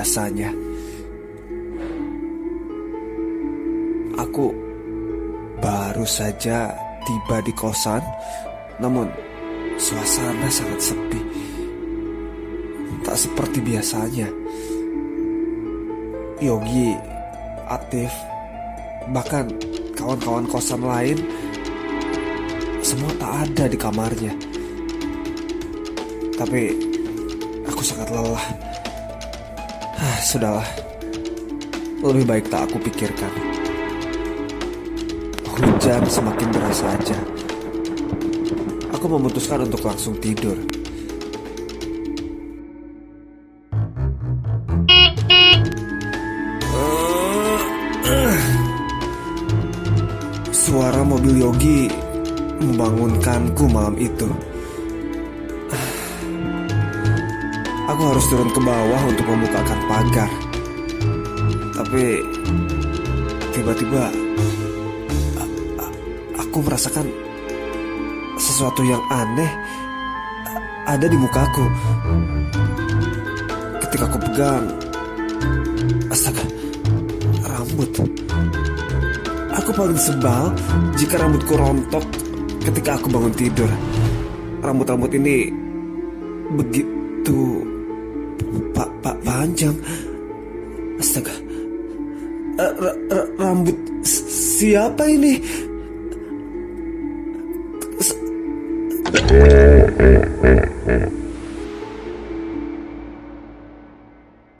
biasanya. Aku baru saja tiba di kosan, namun suasana sangat sepi. Tak seperti biasanya. Yogi, Atif, bahkan kawan-kawan kosan lain semua tak ada di kamarnya. Tapi aku sangat lelah. Ah, sudahlah. Lebih baik tak aku pikirkan. Hujan semakin deras saja. Aku memutuskan untuk langsung tidur. Suara mobil Yogi membangunkanku malam itu. Aku harus turun ke bawah untuk membukakan pagar. Tapi tiba-tiba aku merasakan sesuatu yang aneh ada di mukaku. Ketika aku pegang, astaga, rambut. Aku paling sebal jika rambutku rontok ketika aku bangun tidur. Rambut-rambut ini begitu panjang. Astaga. Eh, ra- ra- rambut siapa ini? S-